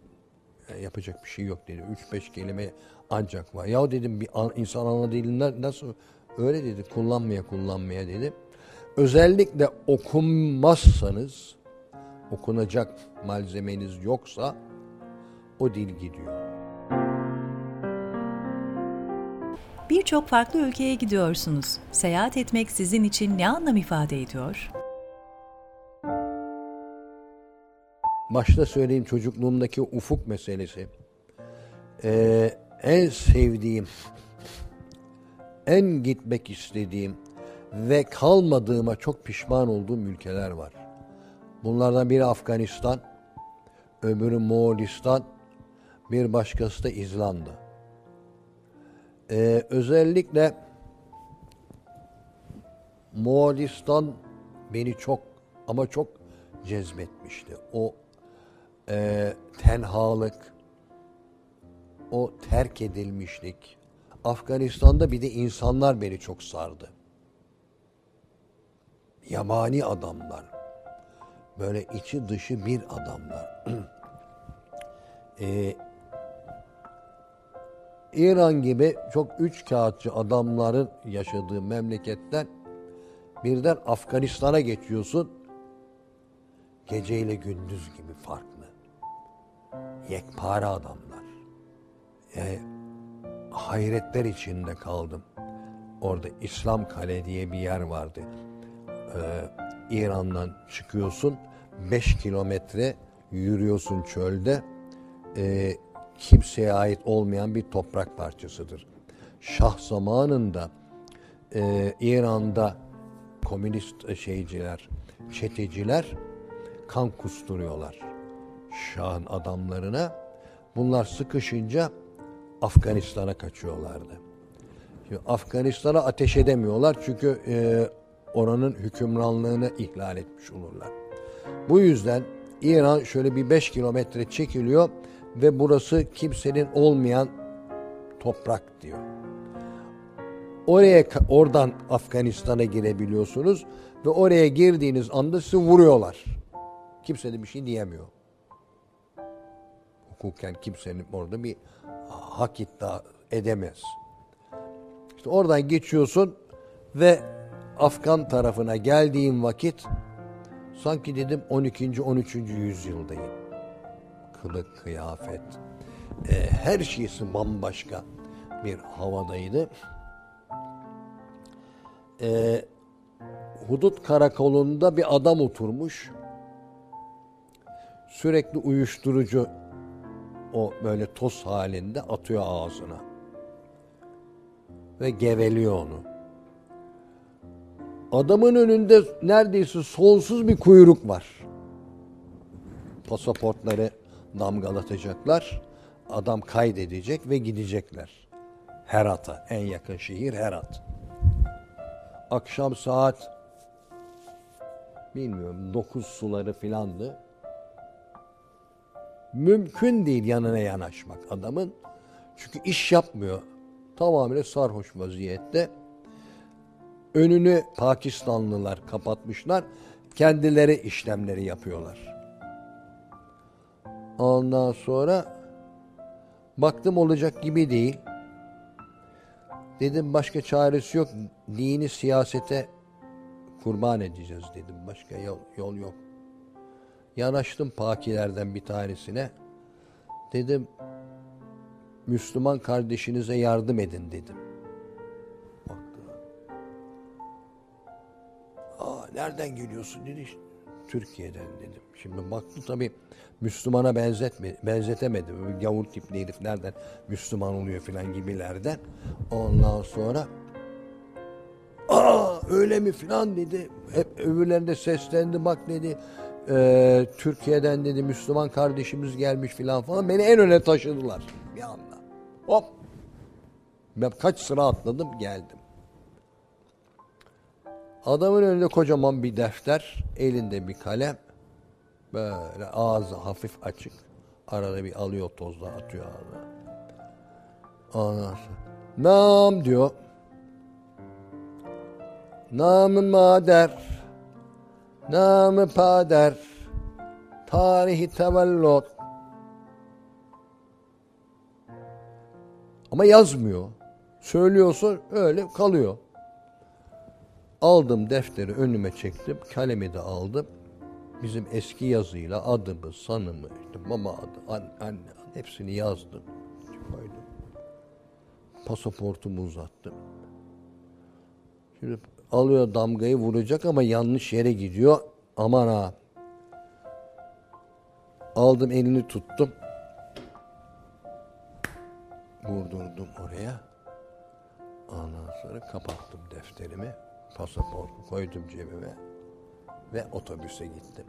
"E, Yapacak bir şey yok dedi. 3-5 kelime ancak var. Ya dedim bir an- insan ana dilinde nasıl öyle dedi kullanmaya kullanmaya dedi. Özellikle okunmazsanız okunacak malzemeniz yoksa o dil gidiyor. birçok farklı ülkeye gidiyorsunuz. Seyahat etmek sizin için ne anlam ifade ediyor? başta söyleyeyim çocukluğumdaki ufuk meselesi. Ee, en sevdiğim, en gitmek istediğim ve kalmadığıma çok pişman olduğum ülkeler var. Bunlardan biri Afganistan, öbürü Moğolistan, bir başkası da İzlanda. Ee, özellikle Moğolistan beni çok ama çok cezbetmişti. O e, tenhalık, o terk edilmişlik. Afganistan'da bir de insanlar beni çok sardı. Yabani adamlar. Böyle içi dışı bir adamlar. e, İran gibi çok üç kağıtçı adamların yaşadığı memleketten birden Afganistan'a geçiyorsun. Geceyle gündüz gibi farklı. Yekpare adamlar. Yani hayretler içinde kaldım. Orada İslam Kale diye bir yer vardı. Ee, İran'dan çıkıyorsun. 5 kilometre yürüyorsun çölde. Ee, kimseye ait olmayan bir toprak parçasıdır. Şah zamanında e, İran'da komünist şeyciler, çeteciler kan kusturuyorlar Şah'ın adamlarına. Bunlar sıkışınca Afganistan'a kaçıyorlardı. Şimdi Afganistan'a ateş edemiyorlar çünkü e, oranın hükümranlığını ihlal etmiş olurlar. Bu yüzden İran şöyle bir 5 kilometre çekiliyor ve burası kimsenin olmayan toprak diyor. Oraya oradan Afganistan'a girebiliyorsunuz ve oraya girdiğiniz anda sizi vuruyorlar. Kimse de bir şey diyemiyor. Hukuken kimsenin orada bir hak iddia edemez. İşte oradan geçiyorsun ve Afgan tarafına geldiğim vakit sanki dedim 12. 13. yüzyıldayım. Kılık, kıyafet, e, her şeysi bambaşka bir havadaydı. E, hudut karakolunda bir adam oturmuş. Sürekli uyuşturucu o böyle toz halinde atıyor ağzına. Ve geveliyor onu. Adamın önünde neredeyse sonsuz bir kuyruk var. Pasaportları damgalatacaklar. Adam kaydedecek ve gidecekler. Herat'a, en yakın şehir Herat. Akşam saat bilmiyorum 9 suları filandı. Mümkün değil yanına yanaşmak adamın. Çünkü iş yapmıyor. Tamamıyla sarhoş vaziyette. Önünü Pakistanlılar kapatmışlar. Kendileri işlemleri yapıyorlar. Ondan sonra baktım olacak gibi değil. Dedim başka çaresi yok. Dini siyasete kurban edeceğiz dedim. Başka yol, yol yok. Yanaştım pakilerden bir tanesine. Dedim Müslüman kardeşinize yardım edin dedim. Nereden geliyorsun dedi. Türkiye'den dedim. Şimdi baktı tabii Müslümana benzetme, benzetemedi. Böyle gavur tipli herif nereden Müslüman oluyor filan gibilerden. Ondan sonra aa öyle mi filan dedi. Hep öbürlerinde seslendi bak dedi. Ee, Türkiye'den dedi Müslüman kardeşimiz gelmiş filan falan. Beni en öne taşıdılar bir anda. Hop. Ben kaç sıra atladım geldim. Adamın önünde kocaman bir defter, elinde bir kalem. Böyle ağzı hafif açık. Arada bir alıyor tozla atıyor ağzına. Ondan nam diyor. Namı mader. Namı pader. Tarihi tevellot. Ama yazmıyor. Söylüyorsun öyle kalıyor. Aldım defteri önüme çektim. Kalemi de aldım. Bizim eski yazıyla adımı, sanımı, işte mama adı, anne, anne hepsini yazdım. Koydum. Pasaportumu uzattım. Şimdi alıyor damgayı vuracak ama yanlış yere gidiyor. Aman ha. Aldım elini tuttum. Vurdurdum oraya. Ondan sonra kapattım defterimi. Pasaportu koydum cebime ve otobüse gittim.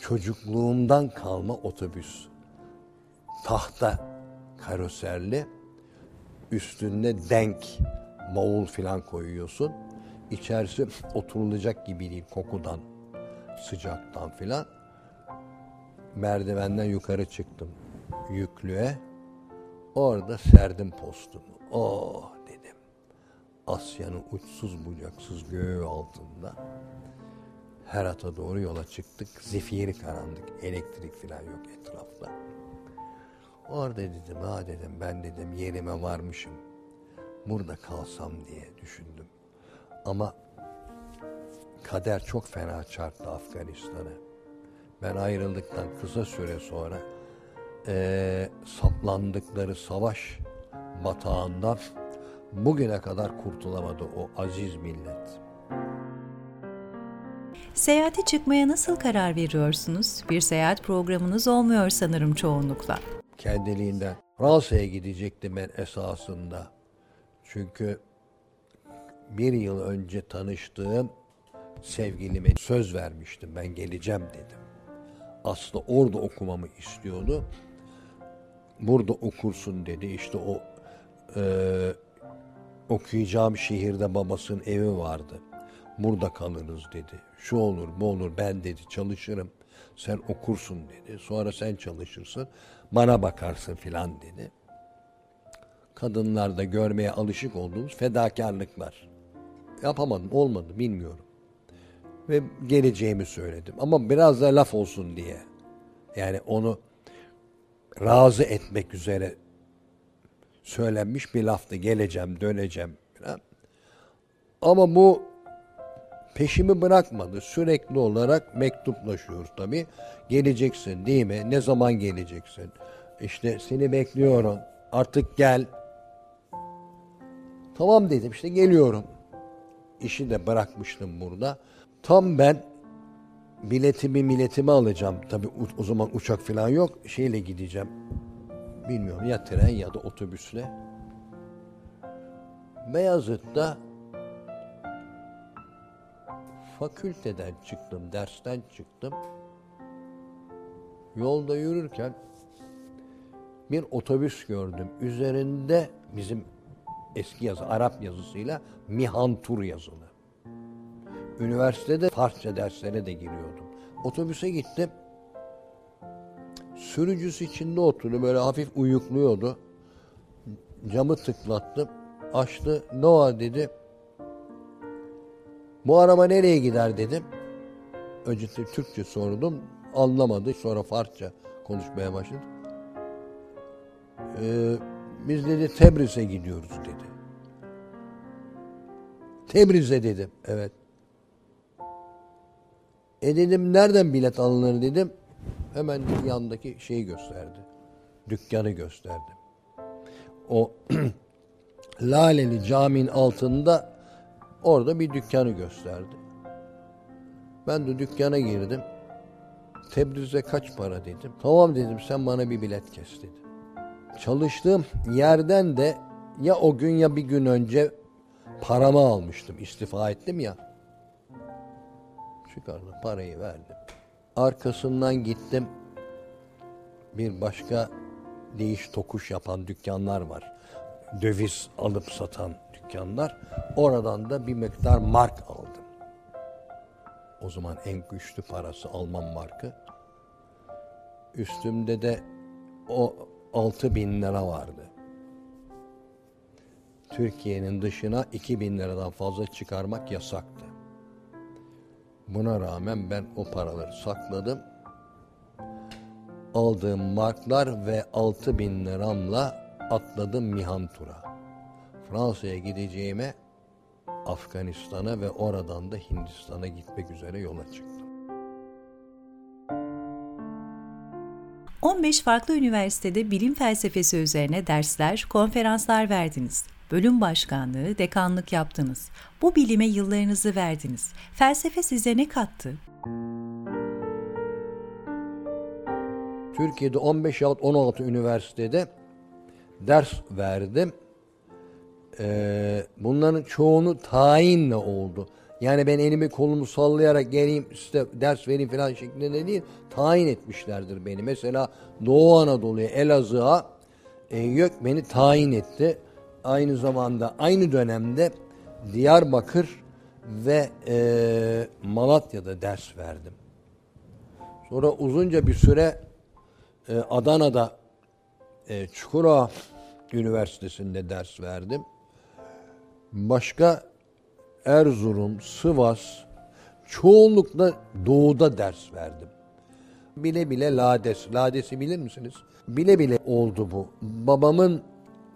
Çocukluğumdan kalma otobüs. Tahta karoserli. Üstünde denk bavul filan koyuyorsun. İçerisi oturulacak gibi değil kokudan, sıcaktan filan. Merdivenden yukarı çıktım yüklüğe. Orada serdim postumu. Oh. Asya'nın uçsuz bucaksız göğü altında. Herat'a doğru yola çıktık. Zifiri karanlık. Elektrik falan yok etrafta. Orada dedim ha dedim ben dedim yerime varmışım. Burada kalsam diye düşündüm. Ama kader çok fena çarptı Afganistan'ı. Ben ayrıldıktan kısa süre sonra e, saplandıkları savaş batağından bugüne kadar kurtulamadı o aziz millet. Seyahate çıkmaya nasıl karar veriyorsunuz? Bir seyahat programınız olmuyor sanırım çoğunlukla. Kendiliğinden Fransa'ya gidecektim ben esasında. Çünkü bir yıl önce tanıştığım sevgilime söz vermiştim. Ben geleceğim dedim. Aslında orada okumamı istiyordu. Burada okursun dedi. İşte o e, okuyacağım şehirde babasının evi vardı. Burada kalırız dedi. Şu olur bu olur ben dedi çalışırım. Sen okursun dedi. Sonra sen çalışırsın. Bana bakarsın filan dedi. Kadınlarda görmeye alışık olduğumuz fedakarlıklar. Yapamadım olmadı bilmiyorum. Ve geleceğimi söyledim. Ama biraz da laf olsun diye. Yani onu razı etmek üzere söylenmiş bir laftı. Geleceğim, döneceğim falan. Ama bu peşimi bırakmadı. Sürekli olarak mektuplaşıyoruz tabii. Geleceksin değil mi? Ne zaman geleceksin? İşte seni bekliyorum. Artık gel. Tamam dedim işte geliyorum. İşi de bırakmıştım burada. Tam ben biletimi milletimi alacağım. Tabii o zaman uçak falan yok. Şeyle gideceğim. Bilmiyorum ya tren ya da otobüsle. Beyazıt'ta fakülteden çıktım, dersten çıktım. Yolda yürürken bir otobüs gördüm. Üzerinde bizim eski yazı, Arap yazısıyla Mihantur yazılı. Üniversitede Farsça derslere de giriyordum. Otobüse gittim. Sürücüsü içinde oturdu. Böyle hafif uyukluyordu. Camı tıklattım. Açtı. Noah dedi. Bu araba nereye gider dedim. Önce Türkçe sordum. Anlamadı. Sonra Farsça konuşmaya başladı. Ee, biz dedi Tebriz'e gidiyoruz dedi. Tebriz'e dedim. Evet. E dedim nereden bilet alınır dedim. Hemen yandaki şeyi gösterdi. Dükkanı gösterdi. O Laleli caminin altında orada bir dükkanı gösterdi. Ben de dükkana girdim. Tebriz'e kaç para dedim. Tamam dedim sen bana bir bilet kes dedi. Çalıştığım yerden de ya o gün ya bir gün önce paramı almıştım. istifa ettim ya. Çıkardım parayı verdim. Arkasından gittim. Bir başka değiş tokuş yapan dükkanlar var. Döviz alıp satan dükkanlar. Oradan da bir miktar mark aldım. O zaman en güçlü parası Alman markı. Üstümde de o 6 bin lira vardı. Türkiye'nin dışına 2 bin liradan fazla çıkarmak yasaktı. Buna rağmen ben o paraları sakladım. Aldığım marklar ve 6 bin liramla atladım Mihantur'a. Fransa'ya gideceğime Afganistan'a ve oradan da Hindistan'a gitmek üzere yola çıktım. 15 farklı üniversitede bilim felsefesi üzerine dersler, konferanslar verdiniz. Bölüm başkanlığı, dekanlık yaptınız. Bu bilime yıllarınızı verdiniz. Felsefe size ne kattı? Türkiye'de 15 yahut 16 üniversitede ders verdim. Ee, bunların çoğunu tayinle oldu. Yani ben elimi kolumu sallayarak geleyim işte ders vereyim falan şeklinde değil. Tayin etmişlerdir beni. Mesela Doğu Anadolu'ya, Elazığ'a e, YÖK beni tayin etti. Aynı zamanda aynı dönemde Diyarbakır ve e, Malatya'da ders verdim. Sonra uzunca bir süre e, Adana'da e, Çukurova Üniversitesi'nde ders verdim. Başka Erzurum, Sivas, çoğunlukla doğuda ders verdim. Bile bile Lades, Lades'i bilir misiniz? Bile bile oldu bu. Babamın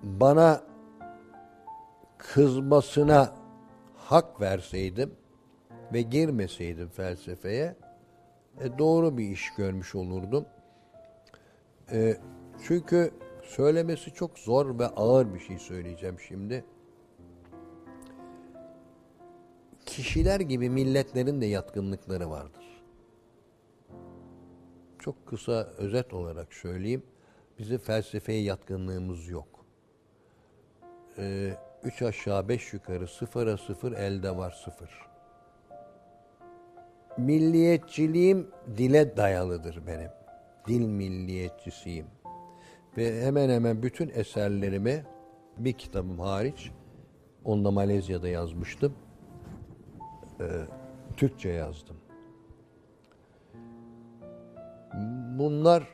bana kızmasına hak verseydim ve girmeseydim felsefeye e, doğru bir iş görmüş olurdum. E, çünkü söylemesi çok zor ve ağır bir şey söyleyeceğim şimdi. Kişiler gibi milletlerin de yatkınlıkları vardır. Çok kısa özet olarak söyleyeyim. Bizim felsefeye yatkınlığımız yok. Ee, üç aşağı beş yukarı sıfıra sıfır elde var sıfır. Milliyetçiliğim dile dayalıdır benim. Dil milliyetçisiyim. Ve hemen hemen bütün eserlerimi bir kitabım hariç, onu da Malezya'da yazmıştım. Ee, Türkçe yazdım. Bunlar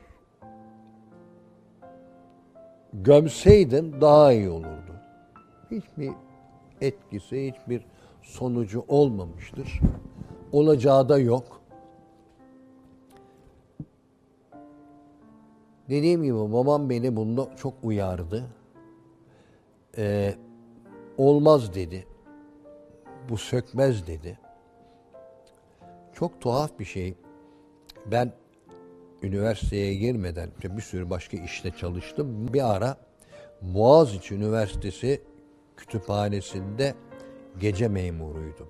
gömseydim daha iyi olurdu. Hiçbir etkisi, hiçbir sonucu olmamıştır. Olacağı da yok. Dediğim gibi babam beni bunda çok uyardı. Ee, olmaz dedi. Bu sökmez dedi. Çok tuhaf bir şey. Ben üniversiteye girmeden bir sürü başka işte çalıştım. Bir ara Boğaziçi Üniversitesi kütüphanesinde gece memuruydum.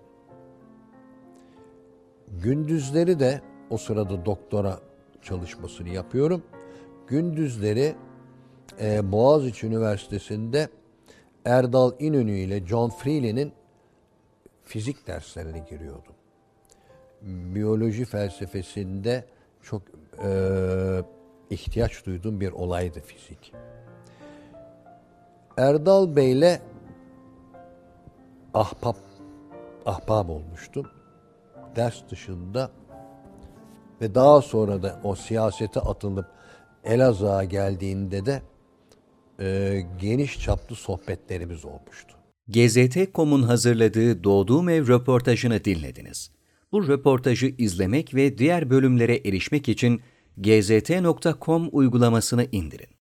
Gündüzleri de o sırada doktora çalışmasını yapıyorum. Gündüzleri e, Boğaziçi Üniversitesi'nde Erdal İnönü ile John Freely'nin fizik derslerine giriyordum. biyoloji felsefesinde çok e, ihtiyaç duyduğum bir olaydı fizik. Erdal Bey'le ahbap ahbap olmuştum. Ders dışında ve daha sonra da o siyasete atılıp Elazığ'a geldiğinde de e, geniş çaplı sohbetlerimiz olmuştu. GZT.com'un hazırladığı Doğduğum Ev röportajını dinlediniz. Bu röportajı izlemek ve diğer bölümlere erişmek için gzt.com uygulamasını indirin.